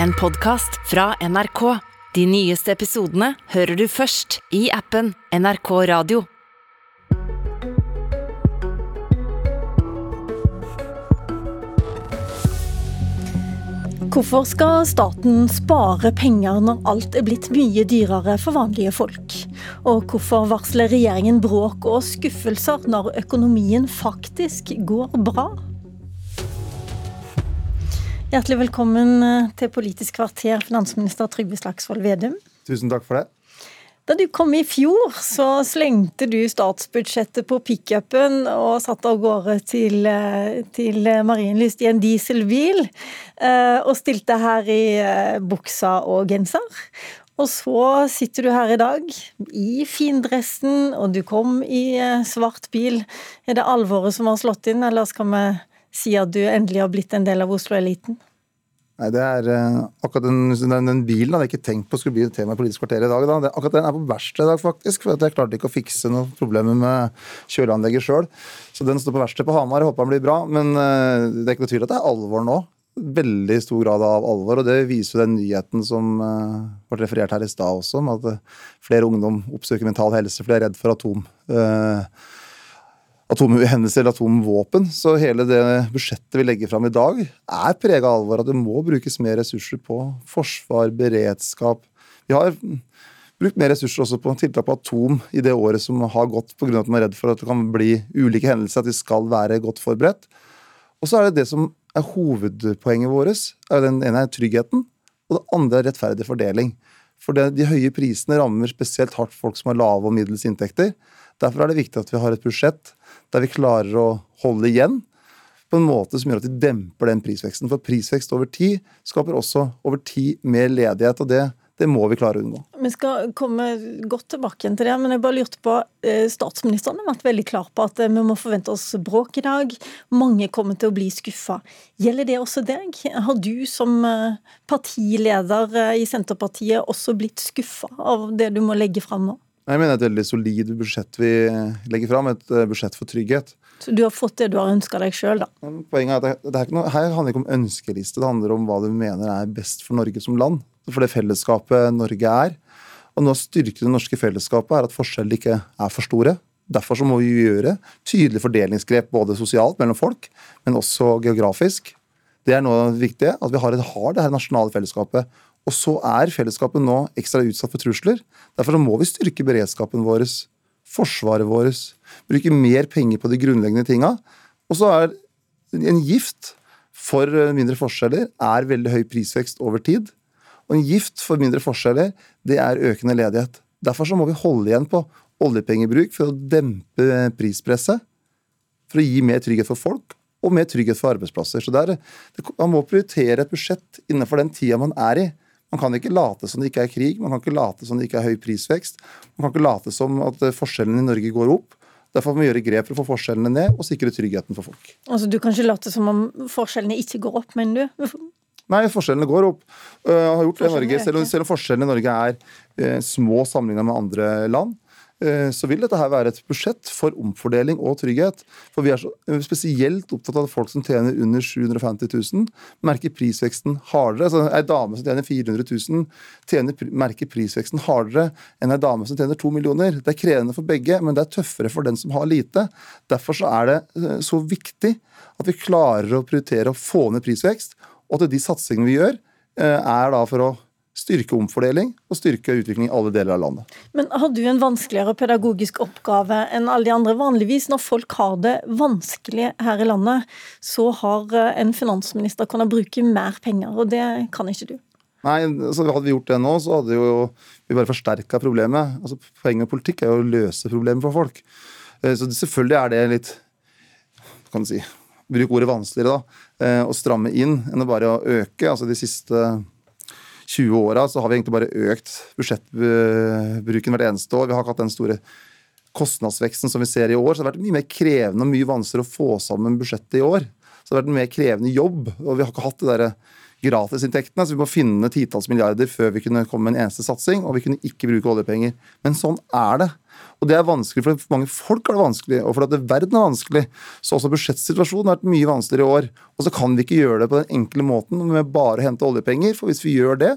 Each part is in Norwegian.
En podkast fra NRK. De nyeste episodene hører du først i appen NRK Radio. Hvorfor skal staten spare penger når alt er blitt mye dyrere for vanlige folk? Og hvorfor varsler regjeringen bråk og skuffelser når økonomien faktisk går bra? Hjertelig velkommen eh, til Politisk kvarter, finansminister Trygve Slagsvold Vedum. Tusen takk for det. Da du kom i fjor, så slengte du statsbudsjettet på pickupen og satt av gårde til, eh, til Marienlyst i en dieselbil. eh, Og stilte her i buksa og genser. Og så sitter du her i dag i findressen, og du kom i svart bil. Er det alvoret som har slått inn, eller skal vi si at du endelig har blitt en del av Oslo-eliten? Nei, det er eh, akkurat den, den, den bilen hadde jeg ikke tenkt på skulle bli et tema i Politisk kvarter i dag. Da. Det, akkurat den er på verksted i dag, faktisk. For jeg klarte ikke å fikse noen problemer med kjøleanlegget sjøl. Så den står på verksted på Hamar. Jeg håper den blir bra. Men eh, det er ikke noe tvil at det er alvor nå. Veldig stor grad av alvor. Og det viser jo den nyheten som uh, ble referert her i stad også, om at flere ungdom oppsøker mental helse fordi de er redd for atom. Uh, atomhendelser eller atomvåpen. Så hele det budsjettet vi legger fram i dag, er prega av alvor. At det må brukes mer ressurser på forsvar, beredskap. Vi har brukt mer ressurser også på tiltak på atom i det året som har gått, pga. at man er redd for at det kan bli ulike hendelser, at vi skal være godt forberedt. Og så er det det som er hovedpoenget vårt. Den ene er tryggheten, og det andre er rettferdig fordeling. For det, de høye prisene rammer spesielt hardt folk som har lave og middels inntekter. Derfor er det viktig at vi har et budsjett der vi klarer å holde igjen på en måte som gjør at vi demper den prisveksten. For prisvekst over tid skaper også over tid mer ledighet, og det, det må vi klare å unngå. Vi skal komme godt tilbake til det, men jeg bare lurte på eh, Statsministeren har vært veldig klar på at eh, vi må forvente oss bråk i dag. Mange kommer til å bli skuffa. Gjelder det også deg? Har du som eh, partileder i Senterpartiet også blitt skuffa av det du må legge fram nå? Jeg mener et veldig solid budsjett vi legger fram, et budsjett for trygghet. Så du har fått det du har ønska deg sjøl, da? Poenget er at det, det er noe, Her handler det ikke om ønskeliste, det handler om hva du mener er best for Norge som land. For det fellesskapet Norge er. Og noe av styrken i det norske fellesskapet er at forskjellene ikke er for store. Derfor så må vi gjøre tydelige fordelingsgrep både sosialt mellom folk, men også geografisk. Det er noe viktig, at vi har, har det her nasjonale fellesskapet. Og så er fellesskapet nå ekstra utsatt for trusler. Derfor må vi styrke beredskapen vår, forsvaret vårt, bruke mer penger på de grunnleggende tinga. Og så er en gift for mindre forskjeller er veldig høy prisvekst over tid. Og en gift for mindre forskjeller, det er økende ledighet. Derfor så må vi holde igjen på oljepengebruk for å dempe prispresset. For å gi mer trygghet for folk og mer trygghet for arbeidsplasser. Så der, Man må prioritere et budsjett innenfor den tida man er i. Man kan ikke late som det ikke er krig, man kan ikke late som det ikke er høy prisvekst. Man kan ikke late som at forskjellene i Norge går opp. Derfor må vi gjøre grep for å få forskjellene ned og sikre tryggheten for folk. Altså Du kan ikke late som om forskjellene ikke går opp, mener du? Nei, forskjellene går opp. Uh, har gjort det i Norge. Selv om, selv om forskjellene i Norge er uh, små sammenlignet med andre land, så vil dette her være et budsjett for omfordeling og trygghet. For vi er så, spesielt opptatt av at folk som tjener under 750 000, merker prisveksten hardere. Altså, Ei dame som tjener 400 000, tjener, merker prisveksten hardere enn ei dame som tjener 2 millioner. Det er krevende for begge, men det er tøffere for den som har lite. Derfor er det så viktig at vi klarer å prioritere å få ned prisvekst og at de satsingene vi gjør, er da for å styrke omfordeling og styrke utvikling i alle deler av landet. Men har du en vanskeligere pedagogisk oppgave enn alle de andre? Vanligvis når folk har det vanskelig her i landet, så har en finansminister kunnet bruke mer penger, og det kan ikke du. Nei, altså Hadde vi gjort det nå, så hadde jo vi bare forsterka problemet. Altså Poenget med politikk er jo å løse problemet for folk. Så selvfølgelig er det litt kan du si, Bruk ordet vanskeligere, da. Å stramme inn enn å bare øke. Altså De siste 20 åra har vi egentlig bare økt budsjettbruken hvert eneste år. Vi har ikke hatt den store kostnadsveksten som vi ser i år. Så det har vært mye mer krevende og mye vanskeligere å få sammen budsjettet i år. Så det har vært en mer krevende jobb. Og vi har ikke hatt det derre gratisinntektene. Så vi må finne titalls milliarder før vi kunne komme med en eneste satsing, og vi kunne ikke bruke oljepenger. Men sånn er det. Og det er vanskelig, for mange folk er det vanskelig, og for at verden er vanskelig. Så også budsjettsituasjonen har vært mye vanskeligere i år. Og så kan vi ikke gjøre det på den enkle måten med bare å hente oljepenger, for hvis vi gjør det,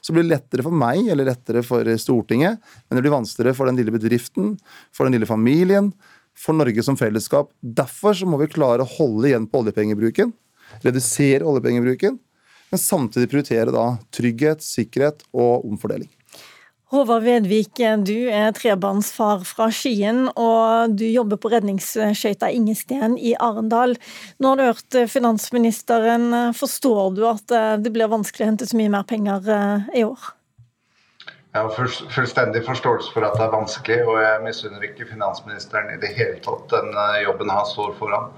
så blir det lettere for meg eller lettere for Stortinget, men det blir vanskeligere for den lille bedriften, for den lille familien, for Norge som fellesskap. Derfor så må vi klare å holde igjen på oljepengebruken, redusere oljepengebruken, men samtidig prioritere da trygghet, sikkerhet og omfordeling. Håvard Vedvik, du er trebarnsfar fra Skien, og du jobber på redningsskøyta Ingesten i Arendal. Nå har du hørt finansministeren. Forstår du at det blir vanskelig å hente så mye mer penger eh, i år? Jeg har fullstendig forståelse for at det er vanskelig, og jeg misunner ikke finansministeren i det hele tatt den eh, jobben han står foran.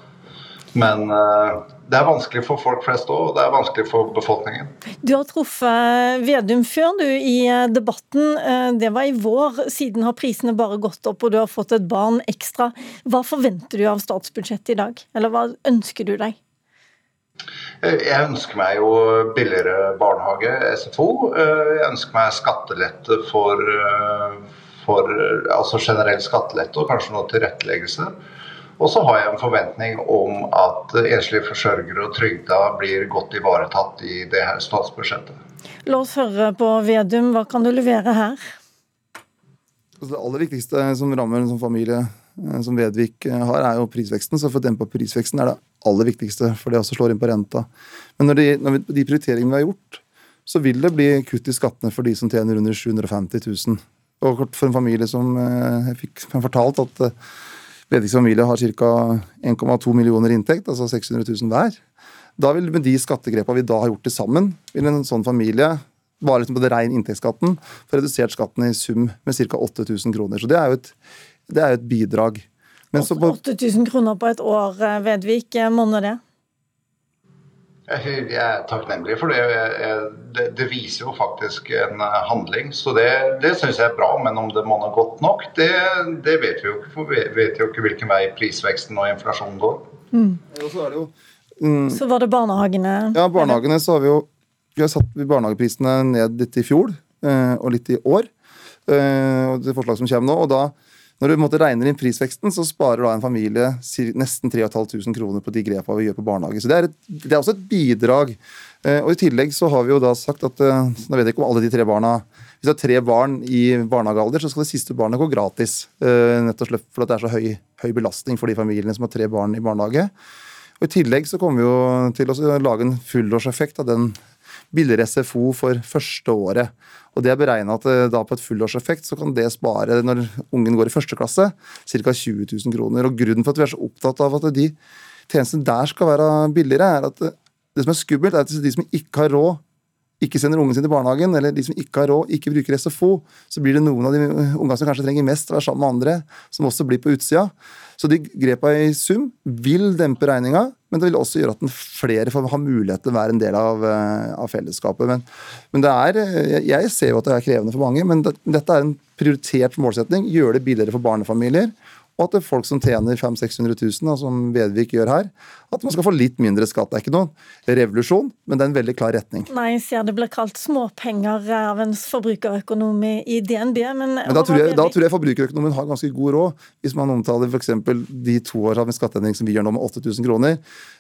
Men uh, det er vanskelig for folk flest òg, og det er vanskelig for befolkningen. Du har truffet Vedum før du i eh, debatten. Eh, det var i vår. Siden har prisene bare gått opp, og du har fått et barn ekstra. Hva forventer du av statsbudsjettet i dag, eller hva ønsker du deg? Jeg ønsker meg jo billigere barnehage, SFO. Jeg ønsker meg skattelette for, for altså generell skattelette og kanskje noe tilretteleggelse. Og så har jeg en forventning om at enslige forsørgere og trygda blir godt ivaretatt i det her statsbudsjettet. La oss høre på Vedum. Hva kan du levere her? Altså, det aller viktigste som rammer en sånn familie eh, som Vedvik eh, har, er jo prisveksten. Så å dempe prisveksten er det aller viktigste, for det også slår inn på renta. Men når de, når vi, de prioriteringene vi har gjort, så vil det bli kutt i skattene for de som tjener under 750 000. Og for en familie som eh, jeg fikk fortalt at Ledvigs familie har ca. 1,2 millioner inntekt, altså 600 000 hver. Da vil med de skattegrepene vi da har gjort til sammen, vil en sånn familie bare liksom på det ren inntektsskatten få redusert skatten i sum med ca. 8000 kroner. Så det er jo et, det er et bidrag. Men 8000 kroner på et år, eh, Vedvik, eh, monner det? Jeg er takknemlig for det. det. Det, viser jo faktisk en eh, handling. Så det, det syns jeg er bra. Men om det monner godt nok, det, det, vet vi jo ikke. For vi vet jo ikke hvilken vei prisveksten og inflasjonen går. Mm. Så, jo, mm, så var det barnehagene? Ja, barnehagene så har vi jo vi har satt barnehageprisene ned litt i fjor eh, og litt i år. Eh, og det forslag som kommer nå, og da når du regner inn prisveksten, så sparer da en familie nesten 3500 kroner på de grepene vi gjør på barnehage. Så det er, et, det er også et bidrag. Eh, og I tillegg så har vi jo da sagt at eh, Nå vet jeg ikke om alle de tre barna Hvis det er tre barn i barnehagealder, så skal det siste barnet gå gratis. Nettopp nett og slett fordi det er så høy, høy belastning for de familiene som har tre barn i barnehage. Og I tillegg så kommer vi jo til å lage en fullårseffekt av den billigere SFO for første året. Og det er beregna at eh, da på et fullårseffekt så kan det spare, når ungen går i første klasse, ca. 20 000 kroner. Og grunnen for at vi er så opptatt av at de tjenestene der skal være billigere, er at det som er skummelt, er at de som ikke har råd, ikke sender ungen sin til barnehagen, eller de som ikke har råd, ikke bruker SFO, så blir det noen av de ungene som kanskje trenger mest å være sammen med andre, som også blir på utsida. Så de grepa i sum vil dempe regninga, men det vil også gjøre at flere får ha mulighet til å være en del av, eh, av fellesskapet. Men, men, det er, eh, jeg ser jo at det er krevende for mange, men det, dette er en prioritert målsetning. Gjøre det billigere for barnefamilier og at det er folk som tjener 500 600 000, som Vedvik gjør her, at man skal få litt mindre skatt. Det er ikke noen revolusjon, men det er en veldig klar retning. Nei, jeg ser det blir kalt småpenger av en forbrukerøkonom i DNB, men, men da, tror jeg, da tror jeg forbrukerøkonomen har ganske god råd, hvis man omtaler f.eks. de to åra med skatteendring som vi gjør nå, med 8000 kroner.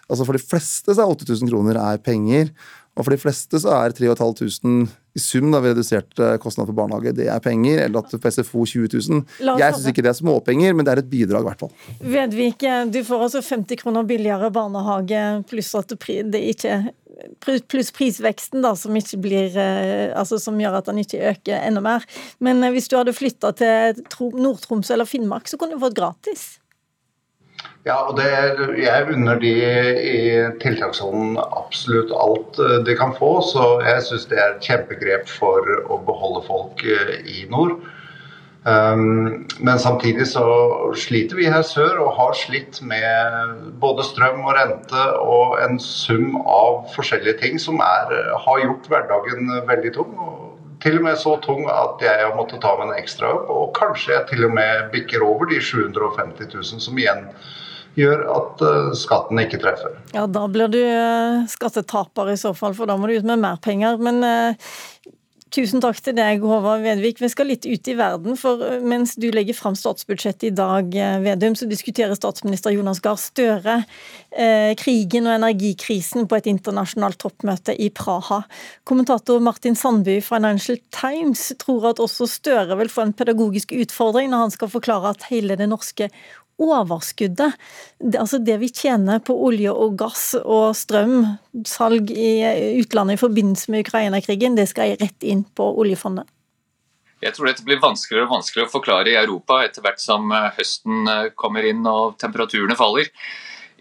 Altså For de fleste så er 8000 kroner er penger. Og for de fleste så er 3500 i sum da, ved redusert kostnader kostnad for barnehage, det er penger. Eller at på SFO 20 000. Jeg syns ikke det er småpenger, men det er et bidrag, i hvert fall. Vedvik, du får altså 50 kroner billigere barnehage, pluss at det ikke pluss prisveksten, da, som, ikke blir, eh, altså, som gjør at den ikke øker enda mer. Men eh, hvis du hadde flytta til Nord-Troms eller Finnmark, så kunne du fått gratis. Ja, og det, jeg unner de i tiltakssonen absolutt alt eh, de kan få. Så jeg syns det er et kjempegrep for å beholde folk eh, i nord. Um, men samtidig så sliter vi her sør og har slitt med både strøm og rente og en sum av forskjellige ting som er, har gjort hverdagen veldig tung. Til og med så tung at jeg har måttet ta meg en ekstra jobb, og kanskje jeg til og med bikker over de 750 000 som igjen gjør at skatten ikke treffer. Ja, Da blir du skattetaper i så fall, for da må du ut med mer penger. Men Tusen takk til deg, Håvard Vedvik. Vi skal litt ut i verden, for eh, mens du legger fram statsbudsjettet i dag, eh, Vedum, så diskuterer statsminister Jonas Gahr Støre eh, krigen og energikrisen på et internasjonalt toppmøte i Praha. Kommentator Martin Sandby i Financial Times tror at også Støre vil få en pedagogisk utfordring når han skal forklare at hele det norske overskuddet, altså det vi tjener på olje og gass og strøm, salg i utlandet i forbindelse med Ukraina-krigen, det skal rett inn på oljefondet? Jeg tror dette blir vanskeligere og vanskeligere å forklare i Europa etter hvert som eh, høsten eh, kommer inn og temperaturene faller.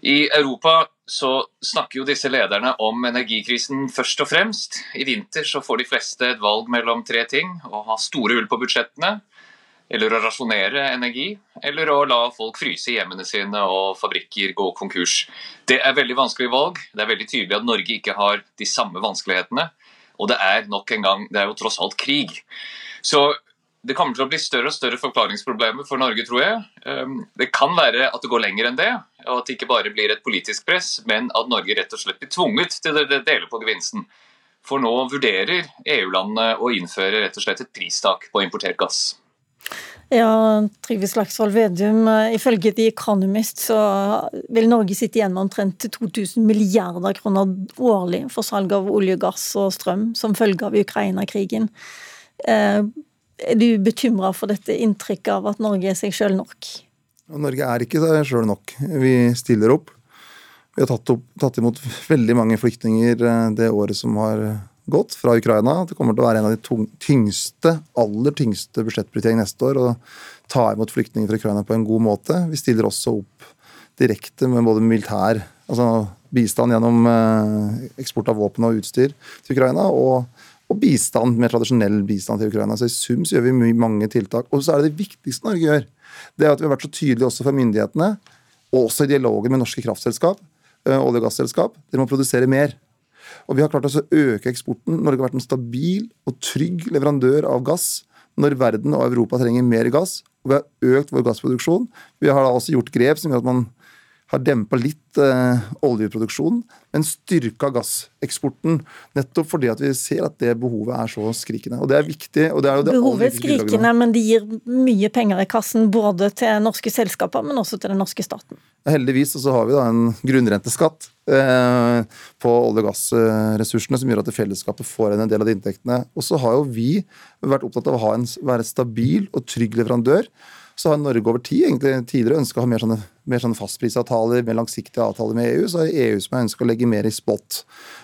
I Europa så snakker jo disse lederne om energikrisen først og fremst. I vinter så får de fleste et valg mellom tre ting. Å ha store hull på budsjettene, eller å rasjonere energi, eller å la folk fryse hjemmene sine og fabrikker gå konkurs. Det er veldig vanskelig valg. Det er veldig tydelig at Norge ikke har de samme vanskelighetene. Og det er nok en gang, det er jo tross alt krig. Så det kommer til å bli større og større forklaringsproblemer for Norge, tror jeg. Ehm, det kan være at det går lenger enn det, og at det ikke bare blir et politisk press, men at Norge rett og slett blir tvunget til å dele på gevinsten. For nå vurderer EU-landene å innføre rett og slett et pristak på importert gass. Ja, Trygve Slagsvold Vedum, eh, ifølge The Economist så vil Norge sitte igjen med omtrent 2000 milliarder kroner årlig for salg av olje, gass og strøm som følge av Ukraina-krigen. Eh, er du bekymra for dette inntrykket av at Norge er seg sjøl nok? Norge er ikke seg sjøl nok. Vi stiller opp. Vi har tatt, opp, tatt imot veldig mange flyktninger eh, det året som har godt fra Ukraina. Det kommer til å være en av de tyngste, aller tyngste budsjettprioriteringene neste år. Å ta imot flyktninger fra Ukraina på en god måte. Vi stiller også opp direkte med både militær altså bistand gjennom eh, eksport av våpen og utstyr til Ukraina, og, og bistand, mer tradisjonell bistand til Ukraina. Så I sum så gjør vi mye, mange tiltak. Og så er det det viktigste Norge gjør. Det er at vi har vært så tydelige også for myndighetene, og også i dialogen med norske kraftselskap, eh, olje- og gasselskap. Dere må produsere mer. Og vi har klart å øke eksporten. Norge har vært en stabil og trygg leverandør av gass når verden og Europa trenger mer gass. Og vi har økt vår gassproduksjon. Vi har da også gjort grep som gjør at man har dempa litt eh, oljeproduksjon, men styrka gasseksporten. Nettopp fordi at vi ser at det behovet er så skrikende. Og det er viktig. og det er jo det Behovet er skrikende, men det gir mye penger i kassen både til norske selskaper, men også til den norske staten. Heldigvis så har vi da en grunnrenteskatt eh, på olje- og gassressursene som gjør at fellesskapet får en del av de inntektene. Og så har jo vi vært opptatt av å en, være stabil og trygg leverandør så har Norge over tid egentlig tidligere ønska å ha mer sånne, mer sånne fastprisavtaler, mer langsiktige avtaler med EU. Så er det EU som har ønska å legge mer i spot.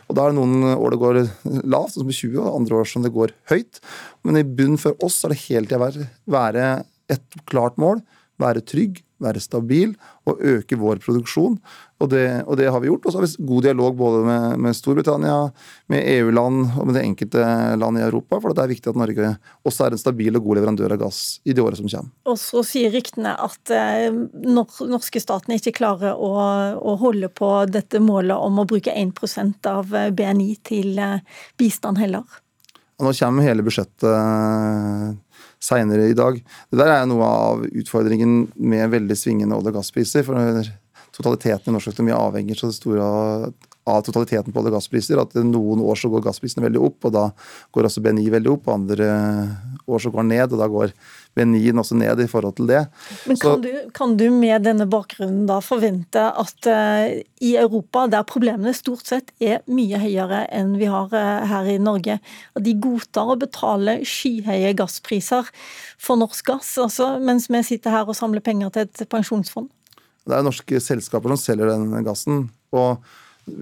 Og Da er det noen år det går lavt, som i 20, og andre år som det går høyt. Men i bunn for oss er det hele tida være et klart mål, være trygg, være stabil og øke vår produksjon. Og det, og det, har vi gjort. Og så har vi god dialog både med, med Storbritannia, med EU-land og med det enkelte land i Europa. For det er viktig at Norge også er en stabil og god leverandør av gass i de årene som kommer. Og så sier ryktene at når norske staten ikke klarer å, å, holde på dette målet om å bruke 1% av BNI til eh, bistand heller. Og nå kommer hele budsjettet seinere i dag. Det der er noe av utfordringen med veldig svingende olje- og gasspriser. for Totaliteten i norsk økonomi avhenger så store av totaliteten på olje- og gasspriser. At noen år så går gassprisene veldig opp, og da går også BNI veldig opp. Andre år så går den ned, og da går BNI-en også ned i forhold til det. Men kan, så, du, kan du, med denne bakgrunnen da forvente at uh, i Europa, der problemene stort sett er mye høyere enn vi har uh, her i Norge, at de godtar å betale skyhøye gasspriser for norsk gass, altså, mens vi sitter her og samler penger til et pensjonsfond? Det er norske selskaper som selger den gassen. og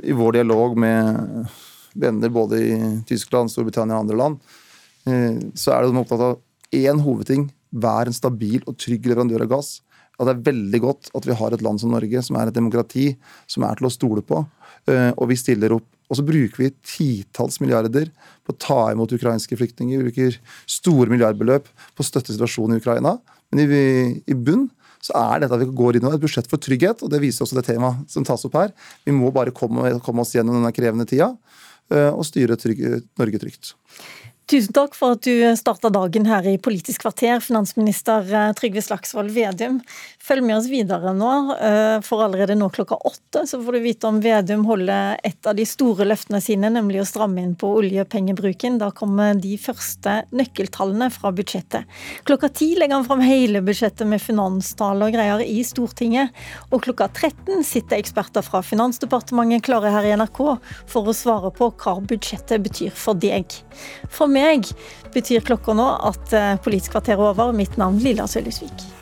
i vår dialog med venner både i Tyskland, Storbritannia og andre land, eh, så er de opptatt av én hovedting. Vær en stabil og trygg leverandør av gass. At det er veldig godt at vi har et land som Norge, som er et demokrati, som er til å stole på. Eh, og vi stiller opp. Og så bruker vi titalls milliarder på å ta imot ukrainske flyktninger. Vi bruker store milliardbeløp på å støtte situasjonen i Ukraina. Men i, i bunn så er dette at vi går inn i et budsjett for trygghet, og det viser også det temaet som tas opp her. Vi må bare komme, komme oss gjennom denne krevende tida eh, og styre trygg, Norge trygt. Tusen takk for at du starta dagen her i Politisk kvarter, finansminister eh, Trygve Slagsvold Vedum. Følg med oss videre nå, eh, for allerede nå klokka åtte så får du vite om Vedum holder et av de store løftene sine, nemlig å stramme inn på oljepengebruken. Da kommer de første nøkkeltallene fra budsjettet. Klokka ti legger han fram hele budsjettet med finanstale og greier i Stortinget. Og klokka 13 sitter eksperter fra Finansdepartementet klare her i NRK for å svare på hva budsjettet betyr for deg. For meg betyr klokka nå at eh, Politisk kvarter er over. Mitt navn Lilla Sølhusvik.